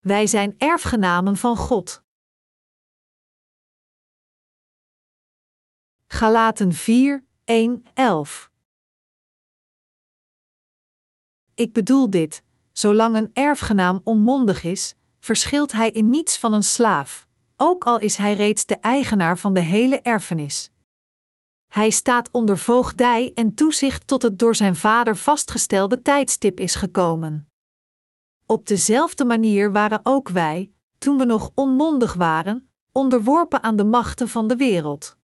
Wij zijn erfgenamen van God. Galaten 4, 1, 11 Ik bedoel dit, zolang een erfgenaam onmondig is, verschilt hij in niets van een slaaf, ook al is hij reeds de eigenaar van de hele erfenis. Hij staat onder voogdij en toezicht tot het door zijn vader vastgestelde tijdstip is gekomen. Op dezelfde manier waren ook wij, toen we nog onmondig waren, onderworpen aan de machten van de wereld.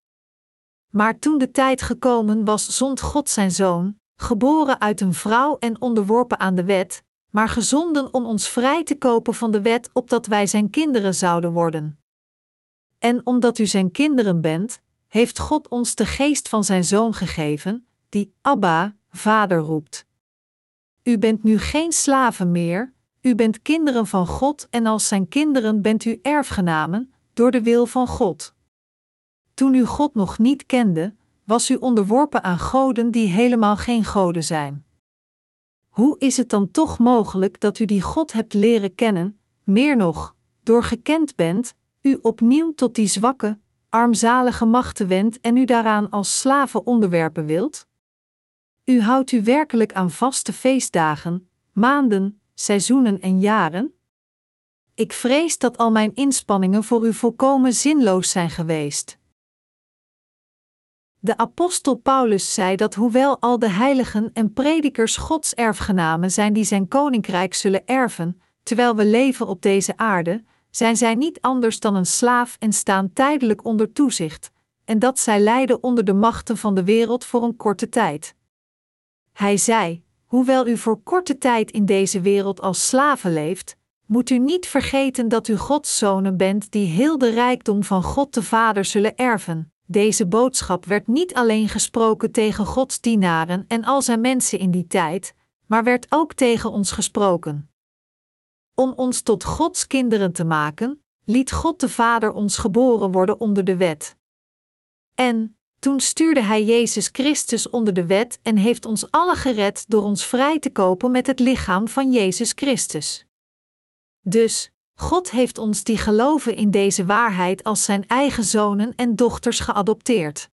Maar toen de tijd gekomen was, zond God zijn zoon, geboren uit een vrouw en onderworpen aan de wet, maar gezonden om ons vrij te kopen van de wet, opdat wij zijn kinderen zouden worden. En omdat u zijn kinderen bent, heeft God ons de geest van zijn zoon gegeven, die Abba, Vader roept. U bent nu geen slaven meer, u bent kinderen van God en als zijn kinderen bent u erfgenamen, door de wil van God. Toen u God nog niet kende, was u onderworpen aan goden die helemaal geen goden zijn. Hoe is het dan toch mogelijk dat u die God hebt leren kennen, meer nog, door gekend bent, u opnieuw tot die zwakke, armzalige machten wendt en u daaraan als slaven onderwerpen wilt? U houdt u werkelijk aan vaste feestdagen, maanden, seizoenen en jaren? Ik vrees dat al mijn inspanningen voor u volkomen zinloos zijn geweest. De apostel Paulus zei dat hoewel al de heiligen en predikers Gods erfgenamen zijn die zijn koninkrijk zullen erven, terwijl we leven op deze aarde, zijn zij niet anders dan een slaaf en staan tijdelijk onder toezicht, en dat zij lijden onder de machten van de wereld voor een korte tijd. Hij zei: Hoewel u voor korte tijd in deze wereld als slaven leeft, moet u niet vergeten dat u Gods zonen bent die heel de rijkdom van God de Vader zullen erven. Deze boodschap werd niet alleen gesproken tegen Gods dienaren en al zijn mensen in die tijd, maar werd ook tegen ons gesproken. Om ons tot Gods kinderen te maken, liet God de Vader ons geboren worden onder de wet. En, toen stuurde Hij Jezus Christus onder de wet en heeft ons alle gered door ons vrij te kopen met het lichaam van Jezus Christus. Dus, God heeft ons die geloven in deze waarheid als Zijn eigen zonen en dochters geadopteerd.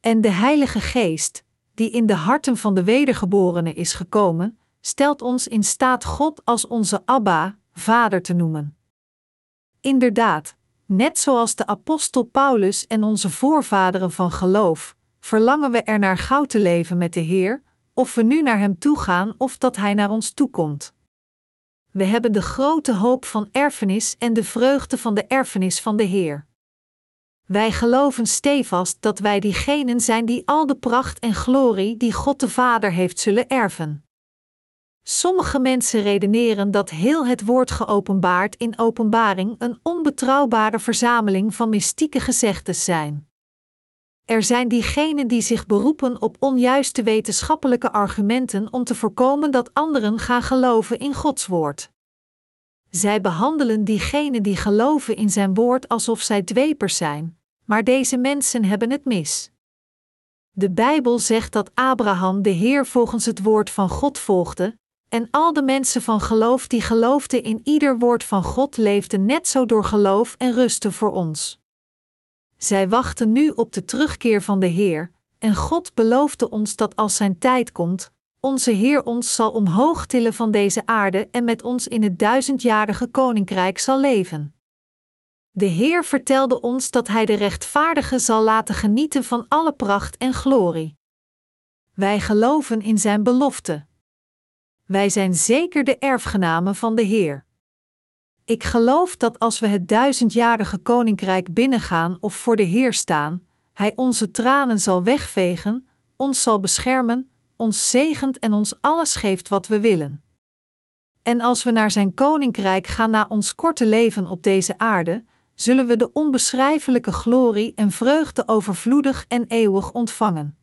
En de Heilige Geest, die in de harten van de wedergeborenen is gekomen, stelt ons in staat God als onze Abba, Vader te noemen. Inderdaad, net zoals de apostel Paulus en onze voorvaderen van geloof, verlangen we er naar gauw te leven met de Heer, of we nu naar Hem toe gaan of dat Hij naar ons toekomt. We hebben de grote hoop van erfenis en de vreugde van de erfenis van de Heer. Wij geloven stevast dat wij diegenen zijn die al de pracht en glorie die God de Vader heeft zullen erven. Sommige mensen redeneren dat heel het woord geopenbaard in openbaring een onbetrouwbare verzameling van mystieke gezegdes zijn. Er zijn diegenen die zich beroepen op onjuiste wetenschappelijke argumenten om te voorkomen dat anderen gaan geloven in Gods woord. Zij behandelen diegenen die geloven in zijn woord alsof zij dwepers zijn, maar deze mensen hebben het mis. De Bijbel zegt dat Abraham de Heer volgens het woord van God volgde, en al de mensen van geloof die geloofden in ieder woord van God leefden net zo door geloof en rusten voor ons. Zij wachten nu op de terugkeer van de Heer, en God beloofde ons dat als zijn tijd komt, onze Heer ons zal omhoog tillen van deze aarde en met ons in het duizendjarige koninkrijk zal leven. De Heer vertelde ons dat Hij de rechtvaardige zal laten genieten van alle pracht en glorie. Wij geloven in Zijn belofte. Wij zijn zeker de erfgenamen van de Heer. Ik geloof dat als we het duizendjarige koninkrijk binnengaan of voor de Heer staan, Hij onze tranen zal wegvegen, ons zal beschermen, ons zegent en ons alles geeft wat we willen. En als we naar Zijn koninkrijk gaan na ons korte leven op deze aarde, zullen we de onbeschrijfelijke glorie en vreugde overvloedig en eeuwig ontvangen.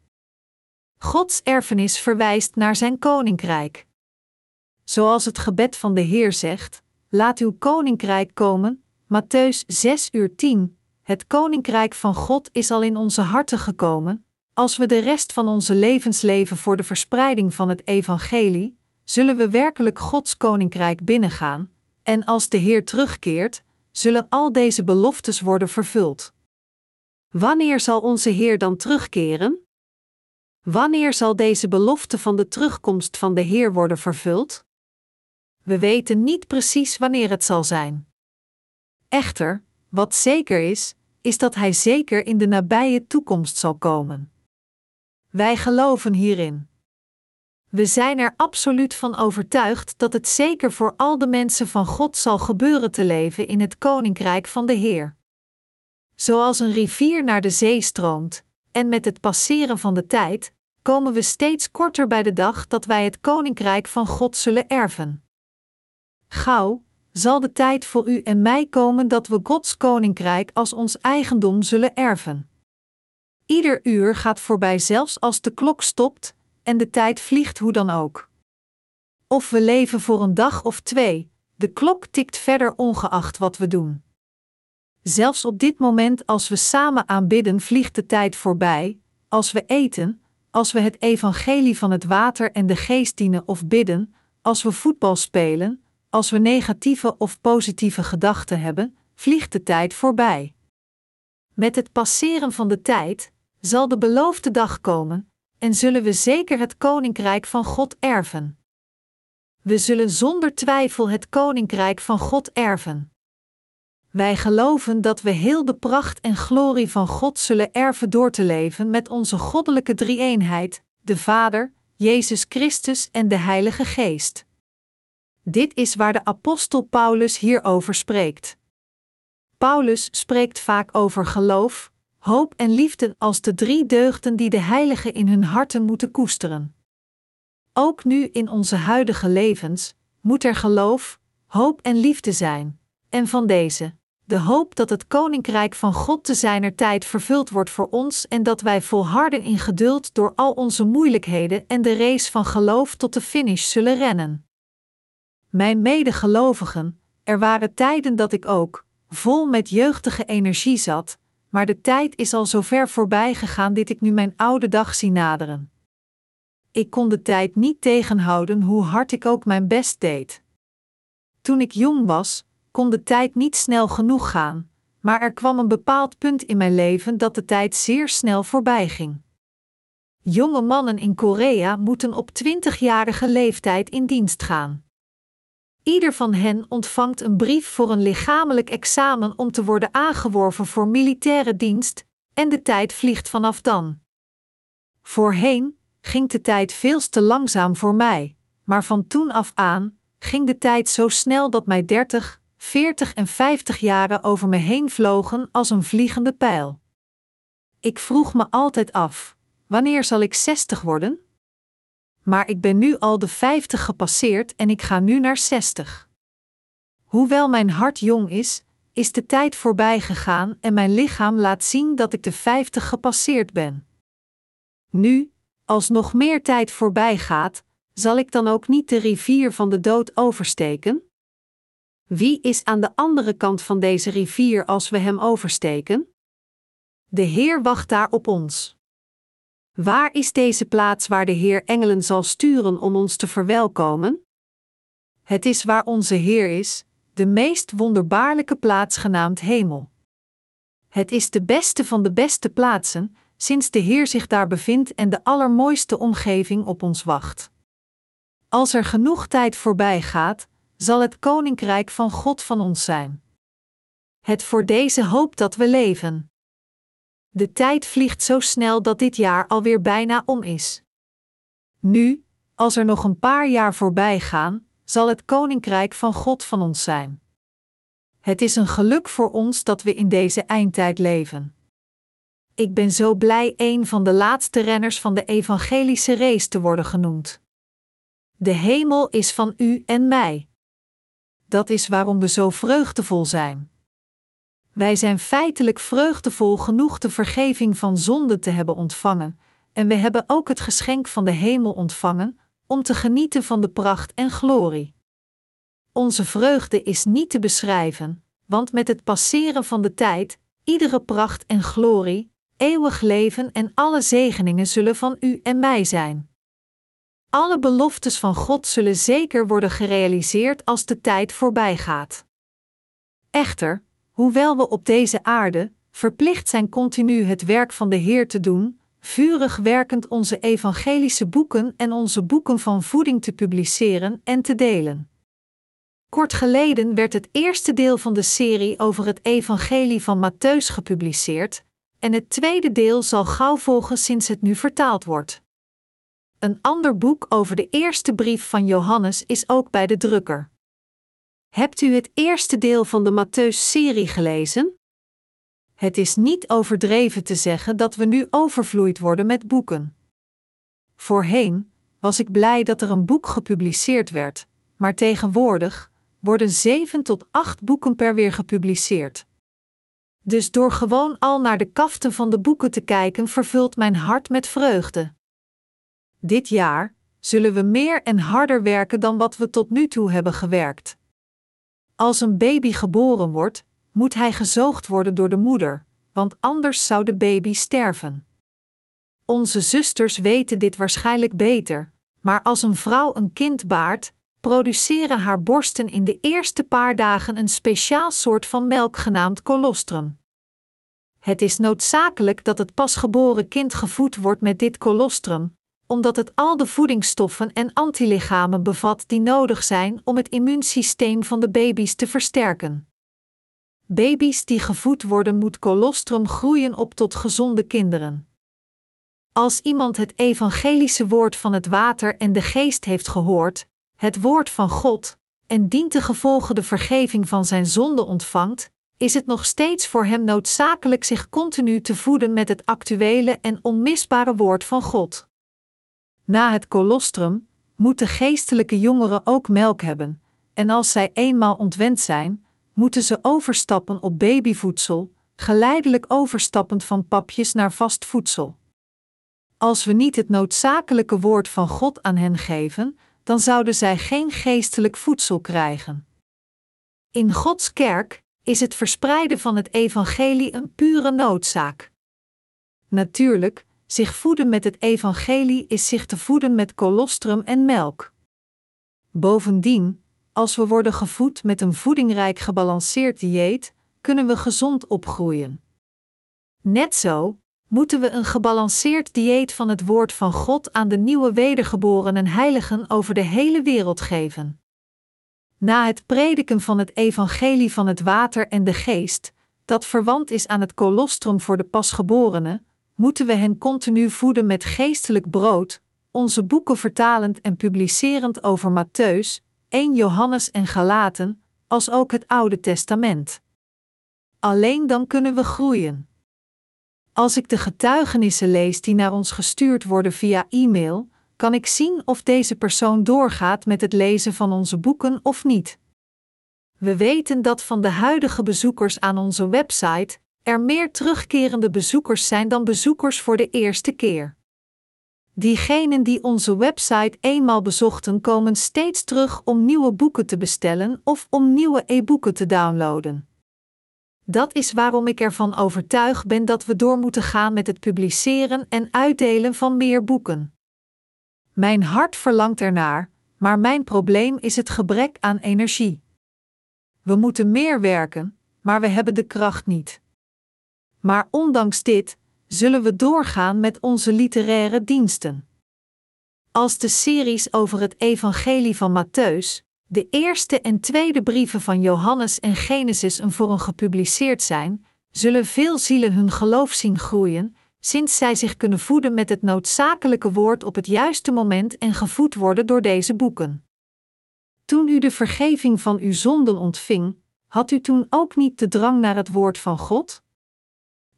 Gods erfenis verwijst naar Zijn koninkrijk. Zoals het gebed van de Heer zegt: Laat uw koninkrijk komen. Matthäus 6 uur 10. Het koninkrijk van God is al in onze harten gekomen. Als we de rest van onze levens leven voor de verspreiding van het evangelie, zullen we werkelijk Gods koninkrijk binnengaan, En als de Heer terugkeert, zullen al deze beloftes worden vervuld. Wanneer zal onze Heer dan terugkeren? Wanneer zal deze belofte van de terugkomst van de Heer worden vervuld? We weten niet precies wanneer het zal zijn. Echter, wat zeker is, is dat Hij zeker in de nabije toekomst zal komen. Wij geloven hierin. We zijn er absoluut van overtuigd dat het zeker voor al de mensen van God zal gebeuren te leven in het koninkrijk van de Heer. Zoals een rivier naar de zee stroomt, en met het passeren van de tijd, komen we steeds korter bij de dag dat wij het koninkrijk van God zullen erven. Gauw zal de tijd voor u en mij komen dat we Gods koninkrijk als ons eigendom zullen erven. Ieder uur gaat voorbij, zelfs als de klok stopt en de tijd vliegt hoe dan ook. Of we leven voor een dag of twee, de klok tikt verder ongeacht wat we doen. Zelfs op dit moment, als we samen aanbidden, vliegt de tijd voorbij, als we eten, als we het evangelie van het water en de geest dienen of bidden, als we voetbal spelen, als we negatieve of positieve gedachten hebben, vliegt de tijd voorbij. Met het passeren van de tijd zal de beloofde dag komen, en zullen we zeker het koninkrijk van God erven. We zullen zonder twijfel het koninkrijk van God erven. Wij geloven dat we heel de pracht en glorie van God zullen erven door te leven met onze goddelijke drie-eenheid, de Vader, Jezus Christus en de Heilige Geest. Dit is waar de apostel Paulus hierover spreekt. Paulus spreekt vaak over geloof, hoop en liefde als de drie deugden die de heiligen in hun harten moeten koesteren. Ook nu in onze huidige levens moet er geloof, hoop en liefde zijn, en van deze, de hoop dat het koninkrijk van God te zijner tijd vervuld wordt voor ons en dat wij volharden in geduld door al onze moeilijkheden en de race van geloof tot de finish zullen rennen. Mijn medegelovigen, er waren tijden dat ik ook, vol met jeugdige energie zat, maar de tijd is al zo ver voorbij gegaan dit ik nu mijn oude dag zie naderen. Ik kon de tijd niet tegenhouden hoe hard ik ook mijn best deed. Toen ik jong was, kon de tijd niet snel genoeg gaan, maar er kwam een bepaald punt in mijn leven dat de tijd zeer snel voorbij ging. Jonge mannen in Korea moeten op 20-jarige leeftijd in dienst gaan. Ieder van hen ontvangt een brief voor een lichamelijk examen om te worden aangeworven voor militaire dienst, en de tijd vliegt vanaf dan. Voorheen ging de tijd veel te langzaam voor mij, maar van toen af aan ging de tijd zo snel dat mij 30, 40 en 50 jaren over me heen vlogen als een vliegende pijl. Ik vroeg me altijd af: wanneer zal ik 60 worden? Maar ik ben nu al de 50 gepasseerd en ik ga nu naar 60. Hoewel mijn hart jong is, is de tijd voorbij gegaan en mijn lichaam laat zien dat ik de 50 gepasseerd ben. Nu, als nog meer tijd voorbij gaat, zal ik dan ook niet de rivier van de dood oversteken? Wie is aan de andere kant van deze rivier als we hem oversteken? De Heer wacht daar op ons. Waar is deze plaats waar de Heer engelen zal sturen om ons te verwelkomen? Het is waar onze Heer is, de meest wonderbaarlijke plaats genaamd hemel. Het is de beste van de beste plaatsen, sinds de Heer zich daar bevindt en de allermooiste omgeving op ons wacht. Als er genoeg tijd voorbij gaat, zal het koninkrijk van God van ons zijn. Het voor deze hoop dat we leven. De tijd vliegt zo snel dat dit jaar alweer bijna om is. Nu, als er nog een paar jaar voorbij gaan, zal het koninkrijk van God van ons zijn. Het is een geluk voor ons dat we in deze eindtijd leven. Ik ben zo blij een van de laatste renners van de evangelische race te worden genoemd. De hemel is van u en mij. Dat is waarom we zo vreugdevol zijn. Wij zijn feitelijk vreugdevol genoeg de vergeving van zonde te hebben ontvangen, en we hebben ook het geschenk van de hemel ontvangen, om te genieten van de pracht en glorie. Onze vreugde is niet te beschrijven, want met het passeren van de tijd, iedere pracht en glorie, eeuwig leven en alle zegeningen zullen van u en mij zijn. alle beloftes van God zullen zeker worden gerealiseerd als de tijd voorbij gaat. Echter, hoewel we op deze aarde verplicht zijn continu het werk van de Heer te doen, vurig werkend onze evangelische boeken en onze boeken van voeding te publiceren en te delen. Kort geleden werd het eerste deel van de serie over het Evangelie van Matthäus gepubliceerd, en het tweede deel zal gauw volgen sinds het nu vertaald wordt. Een ander boek over de eerste brief van Johannes is ook bij de drukker. Hebt u het eerste deel van de Matthäus-serie gelezen? Het is niet overdreven te zeggen dat we nu overvloeid worden met boeken. Voorheen was ik blij dat er een boek gepubliceerd werd, maar tegenwoordig worden zeven tot acht boeken per weer gepubliceerd. Dus door gewoon al naar de kaften van de boeken te kijken, vervult mijn hart met vreugde. Dit jaar zullen we meer en harder werken dan wat we tot nu toe hebben gewerkt. Als een baby geboren wordt, moet hij gezoogd worden door de moeder, want anders zou de baby sterven. Onze zusters weten dit waarschijnlijk beter, maar als een vrouw een kind baart, produceren haar borsten in de eerste paar dagen een speciaal soort van melk genaamd colostrum. Het is noodzakelijk dat het pasgeboren kind gevoed wordt met dit colostrum, omdat het al de voedingsstoffen en antilichamen bevat die nodig zijn om het immuunsysteem van de baby's te versterken. Baby's die gevoed worden moet colostrum groeien op tot gezonde kinderen. Als iemand het evangelische woord van het water en de geest heeft gehoord, het woord van God, en dient de gevolgen de vergeving van zijn zonde ontvangt, is het nog steeds voor hem noodzakelijk zich continu te voeden met het actuele en onmisbare woord van God. Na het colostrum moeten geestelijke jongeren ook melk hebben, en als zij eenmaal ontwend zijn, moeten ze overstappen op babyvoedsel, geleidelijk overstappend van papjes naar vast voedsel. Als we niet het noodzakelijke woord van God aan hen geven, dan zouden zij geen geestelijk voedsel krijgen. In Gods kerk is het verspreiden van het evangelie een pure noodzaak. Natuurlijk, zich voeden met het evangelie is zich te voeden met colostrum en melk. Bovendien, als we worden gevoed met een voedingrijk gebalanceerd dieet, kunnen we gezond opgroeien. Net zo moeten we een gebalanceerd dieet van het woord van God aan de nieuwe wedergeborenen heiligen over de hele wereld geven. Na het prediken van het evangelie van het water en de geest, dat verwant is aan het colostrum voor de pasgeborenen, moeten we hen continu voeden met geestelijk brood, onze boeken vertalend en publicerend over Matthäus, 1 Johannes en Galaten, als ook het Oude Testament. Alleen dan kunnen we groeien. Als ik de getuigenissen lees die naar ons gestuurd worden via e-mail, kan ik zien of deze persoon doorgaat met het lezen van onze boeken of niet. We weten dat van de huidige bezoekers aan onze website er meer terugkerende bezoekers zijn dan bezoekers voor de eerste keer. Diegenen die onze website eenmaal bezochten, komen steeds terug om nieuwe boeken te bestellen of om nieuwe e-boeken te downloaden. Dat is waarom ik ervan overtuigd ben dat we door moeten gaan met het publiceren en uitdelen van meer boeken. Mijn hart verlangt ernaar, maar mijn probleem is het gebrek aan energie. We moeten meer werken, maar we hebben de kracht niet. Maar ondanks dit zullen we doorgaan met onze literaire diensten. Als de series over het Evangelie van Matthäus, de eerste en tweede brieven van Johannes en Genesis een voor een gepubliceerd zijn, zullen veel zielen hun geloof zien groeien, sinds zij zich kunnen voeden met het noodzakelijke woord op het juiste moment en gevoed worden door deze boeken. Toen u de vergeving van uw zonden ontving, had u toen ook niet de drang naar het woord van God?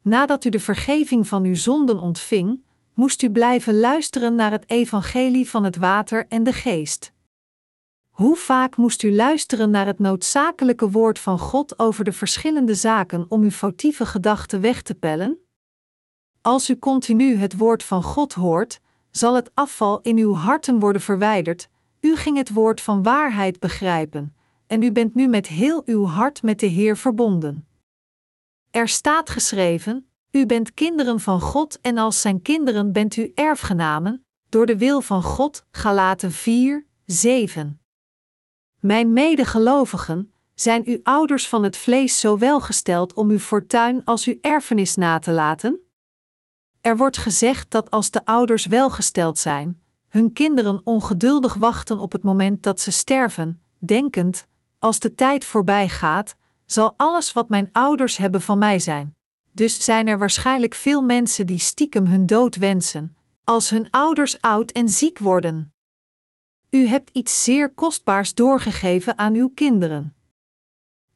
Nadat u de vergeving van uw zonden ontving, moest u blijven luisteren naar het evangelie van het water en de geest. Hoe vaak moest u luisteren naar het noodzakelijke woord van God over de verschillende zaken om uw foutieve gedachten weg te pellen? Als u continu het woord van God hoort, zal het afval in uw harten worden verwijderd. U ging het woord van waarheid begrijpen, en u bent nu met heel uw hart met de Heer verbonden. Er staat geschreven: U bent kinderen van God en als zijn kinderen bent u erfgenamen, door de wil van God, Galaten 4, 7. Mijn medegelovigen, zijn uw ouders van het vlees zo welgesteld om uw fortuin als uw erfenis na te laten? Er wordt gezegd dat als de ouders welgesteld zijn, hun kinderen ongeduldig wachten op het moment dat ze sterven, denkend: als de tijd voorbij gaat, zal alles wat mijn ouders hebben van mij zijn. Dus zijn er waarschijnlijk veel mensen die stiekem hun dood wensen, als hun ouders oud en ziek worden. U hebt iets zeer kostbaars doorgegeven aan uw kinderen.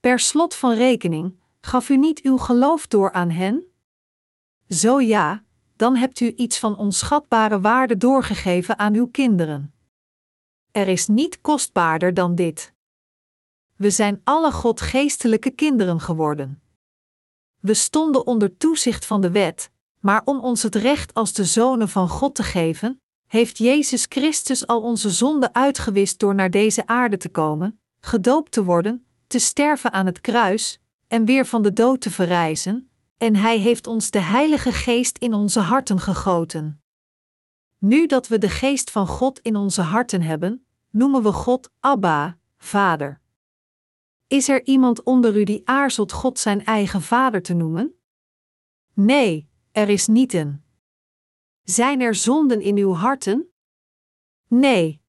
Per slot van rekening, gaf u niet uw geloof door aan hen? Zo ja, dan hebt u iets van onschatbare waarde doorgegeven aan uw kinderen. Er is niet kostbaarder dan dit. We zijn alle godgeestelijke kinderen geworden. We stonden onder toezicht van de wet, maar om ons het recht als de zonen van God te geven, heeft Jezus Christus al onze zonden uitgewist door naar deze aarde te komen, gedoopt te worden, te sterven aan het kruis en weer van de dood te verrijzen, en Hij heeft ons de Heilige Geest in onze harten gegoten. Nu dat we de Geest van God in onze harten hebben, noemen we God Abba, Vader. Is er iemand onder u die aarzelt God zijn eigen Vader te noemen? Nee, er is niet een. Zijn er zonden in uw harten? Nee.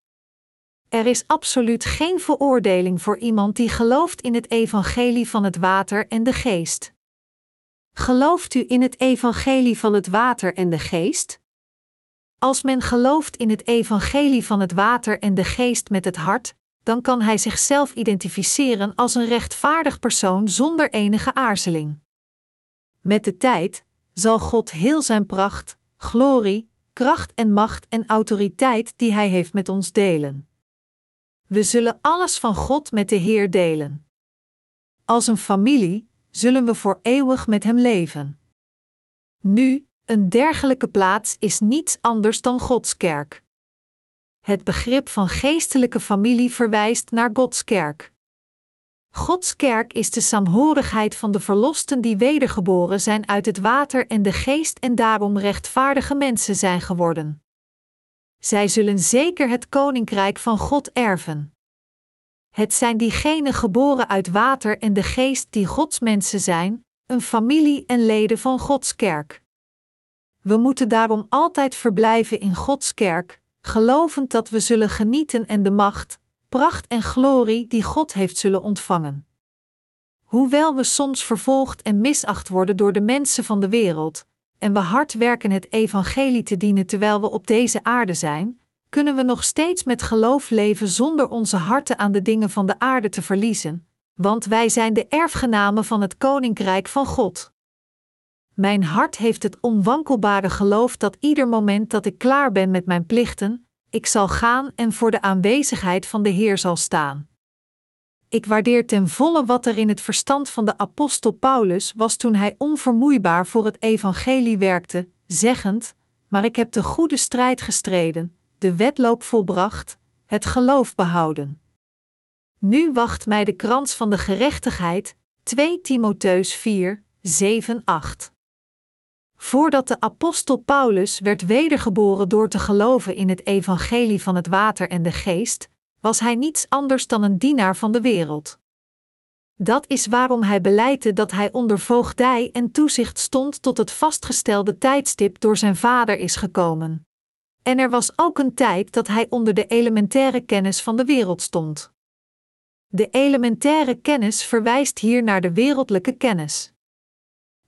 Er is absoluut geen veroordeling voor iemand die gelooft in het evangelie van het water en de geest. Gelooft u in het evangelie van het water en de geest? Als men gelooft in het evangelie van het water en de geest met het hart, dan kan hij zichzelf identificeren als een rechtvaardig persoon zonder enige aarzeling. Met de tijd zal God heel zijn pracht, glorie, kracht en macht en autoriteit die Hij heeft met ons delen. We zullen alles van God met de Heer delen. Als een familie zullen we voor eeuwig met Hem leven. Nu, een dergelijke plaats is niets anders dan Gods kerk. Het begrip van geestelijke familie verwijst naar Gods kerk. Gods kerk is de saamhorigheid van de verlosten die wedergeboren zijn uit het water en de geest en daarom rechtvaardige mensen zijn geworden. Zij zullen zeker het koninkrijk van God erven. Het zijn diegenen geboren uit water en de geest die Gods mensen zijn, een familie en leden van Gods kerk. We moeten daarom altijd verblijven in Gods kerk, gelovend dat we zullen genieten en de macht, pracht en glorie die God heeft zullen ontvangen. Hoewel we soms vervolgd en misacht worden door de mensen van de wereld, en we hard werken het evangelie te dienen terwijl we op deze aarde zijn, kunnen we nog steeds met geloof leven zonder onze harten aan de dingen van de aarde te verliezen, want wij zijn de erfgenamen van het koninkrijk van God. Mijn hart heeft het onwankelbare geloof dat ieder moment dat ik klaar ben met mijn plichten, ik zal gaan en voor de aanwezigheid van de Heer zal staan. Ik waardeer ten volle wat er in het verstand van de apostel Paulus was toen hij onvermoeibaar voor het evangelie werkte, zeggend: Maar ik heb de goede strijd gestreden, de wedloop volbracht, het geloof behouden. Nu wacht mij de krans van de gerechtigheid, 2 Timotheus 4, 7, 8. Voordat de apostel Paulus werd wedergeboren door te geloven in het evangelie van het water en de geest, was hij niets anders dan een dienaar van de wereld. Dat is waarom hij beleidde dat hij onder voogdij en toezicht stond tot het vastgestelde tijdstip door zijn vader is gekomen. En er was ook een tijd dat hij onder de elementaire kennis van de wereld stond. De elementaire kennis verwijst hier naar de wereldlijke kennis.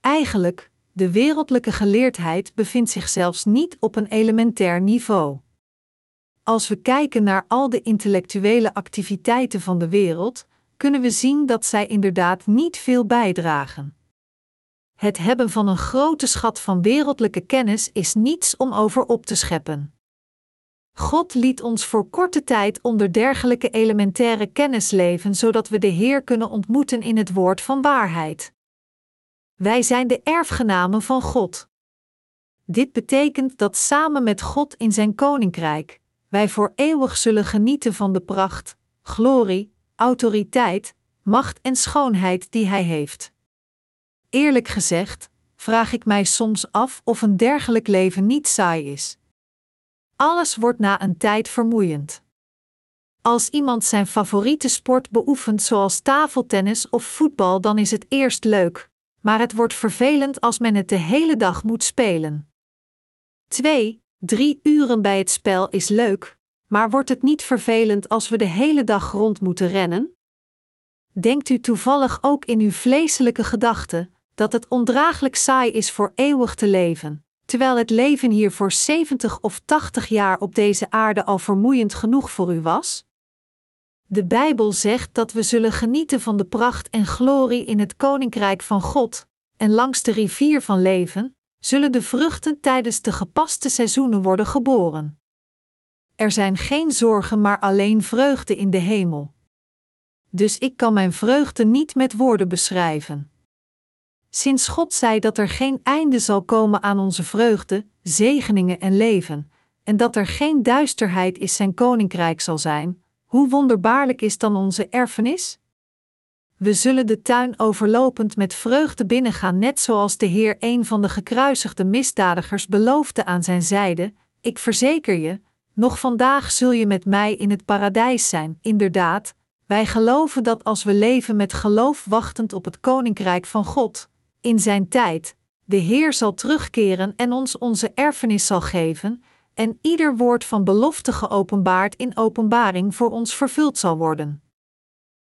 Eigenlijk, de wereldlijke geleerdheid bevindt zich zelfs niet op een elementair niveau. Als we kijken naar al de intellectuele activiteiten van de wereld, kunnen we zien dat zij inderdaad niet veel bijdragen. Het hebben van een grote schat van wereldlijke kennis is niets om over op te scheppen. God liet ons voor korte tijd onder dergelijke elementaire kennis leven, zodat we de Heer kunnen ontmoeten in het woord van waarheid. Wij zijn de erfgenamen van God. Dit betekent dat samen met God in zijn koninkrijk wij voor eeuwig zullen genieten van de pracht, glorie, autoriteit, macht en schoonheid die Hij heeft. Eerlijk gezegd, vraag ik mij soms af of een dergelijk leven niet saai is. alles wordt na een tijd vermoeiend. Als iemand zijn favoriete sport beoefent, zoals tafeltennis of voetbal, dan is het eerst leuk, maar het wordt vervelend als men het de hele dag moet spelen. 2. Drie uren bij het spel is leuk, maar wordt het niet vervelend als we de hele dag rond moeten rennen? Denkt u toevallig ook in uw vleeselijke gedachten dat het ondraaglijk saai is voor eeuwig te leven, terwijl het leven hier voor 70 of 80 jaar op deze aarde al vermoeiend genoeg voor u was? De Bijbel zegt dat we zullen genieten van de pracht en glorie in het koninkrijk van God, en langs de rivier van leven zullen de vruchten tijdens de gepaste seizoenen worden geboren. Er zijn geen zorgen, maar alleen vreugde in de hemel. Dus ik kan mijn vreugde niet met woorden beschrijven. Sinds God zei dat er geen einde zal komen aan onze vreugde, zegeningen en leven, en dat er geen duisterheid is zijn koninkrijk zal zijn, hoe wonderbaarlijk is dan onze erfenis? We zullen de tuin overlopend met vreugde binnengaan, net zoals de Heer een van de gekruisigde misdadigers beloofde aan zijn zijde: Ik verzeker je, nog vandaag zul je met mij in het paradijs zijn. Inderdaad, wij geloven dat als we leven met geloof wachtend op het koninkrijk van God, in zijn tijd, de Heer zal terugkeren en ons onze erfenis zal geven, en ieder woord van belofte geopenbaard in openbaring voor ons vervuld zal worden.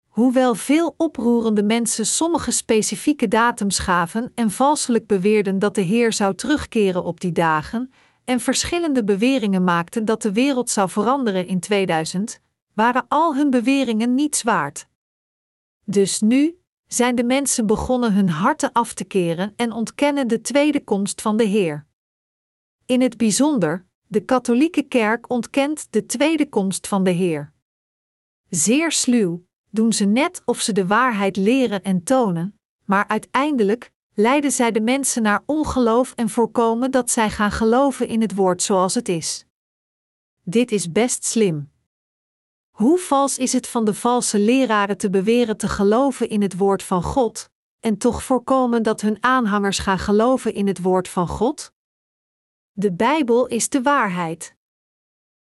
Hoewel veel oproerende mensen sommige specifieke datums gaven en valselijk beweerden dat de Heer zou terugkeren op die dagen, en verschillende beweringen maakten dat de wereld zou veranderen in 2000, waren al hun beweringen niets waard. Dus nu zijn de mensen begonnen hun harten af te keren en ontkennen de tweede komst van de Heer. In het bijzonder, de katholieke kerk ontkent de tweede komst van de Heer. Zeer sluw doen ze net of ze de waarheid leren en tonen, maar uiteindelijk leiden zij de mensen naar ongeloof en voorkomen dat zij gaan geloven in het woord zoals het is. Dit is best slim. Hoe vals is het van de valse leraren te beweren te geloven in het woord van God, en toch voorkomen dat hun aanhangers gaan geloven in het woord van God? De Bijbel is de waarheid.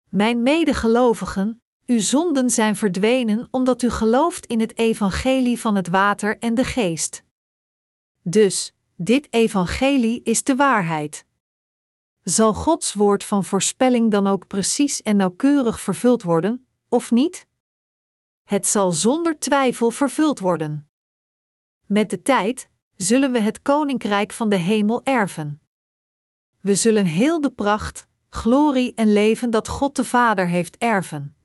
Mijn medegelovigen, uw zonden zijn verdwenen omdat u gelooft in het evangelie van het water en de geest. Dus, dit evangelie is de waarheid. Zal Gods woord van voorspelling dan ook precies en nauwkeurig vervuld worden, of niet? Het zal zonder twijfel vervuld worden. Met de tijd zullen we het koninkrijk van de hemel erven. We zullen heel de pracht, glorie en leven dat God de Vader heeft erven.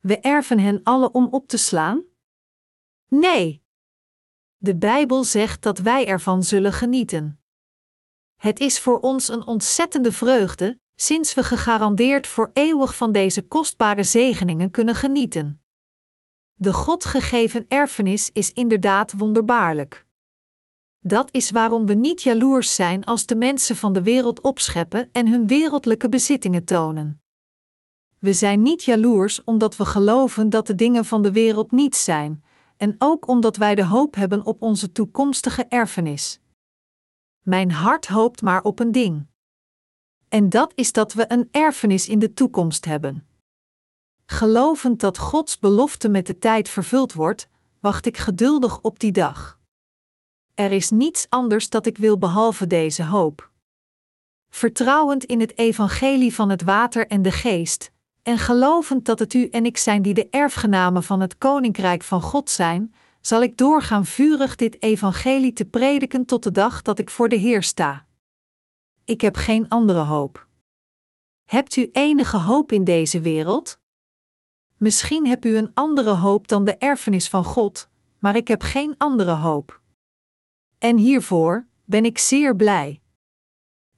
We erven hen alle om op te slaan? Nee. De Bijbel zegt dat wij ervan zullen genieten. Het is voor ons een ontzettende vreugde, sinds we gegarandeerd voor eeuwig van deze kostbare zegeningen kunnen genieten. De God gegeven erfenis is inderdaad wonderbaarlijk. Dat is waarom we niet jaloers zijn als de mensen van de wereld opscheppen en hun wereldlijke bezittingen tonen. We zijn niet jaloers omdat we geloven dat de dingen van de wereld niets zijn, en ook omdat wij de hoop hebben op onze toekomstige erfenis. Mijn hart hoopt maar op een ding. En dat is dat we een erfenis in de toekomst hebben. Gelovend dat Gods belofte met de tijd vervuld wordt, wacht ik geduldig op die dag. Er is niets anders dat ik wil behalve deze hoop. Vertrouwend in het evangelie van het water en de geest, en gelovend dat het u en ik zijn die de erfgenamen van het koninkrijk van God zijn, zal ik doorgaan vurig dit evangelie te prediken tot de dag dat ik voor de Heer sta. Ik heb geen andere hoop. Hebt u enige hoop in deze wereld? Misschien hebt u een andere hoop dan de erfenis van God, maar ik heb geen andere hoop. En hiervoor ben ik zeer blij.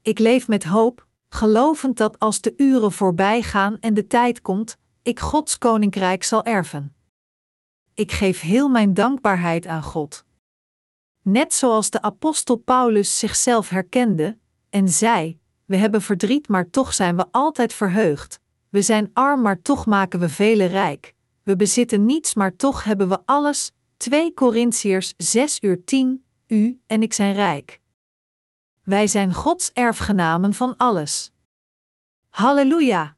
Ik leef met hoop, gelovend dat als de uren voorbij gaan en de tijd komt, ik Gods koninkrijk zal erven. Ik geef heel mijn dankbaarheid aan God. Net zoals de apostel Paulus zichzelf herkende en zei: We hebben verdriet, maar toch zijn we altijd verheugd. We zijn arm, maar toch maken we velen rijk. We bezitten niets, maar toch hebben we alles. 2 Korintiërs 6 uur 10, u en ik zijn rijk. Wij zijn Gods erfgenamen van alles. Halleluja!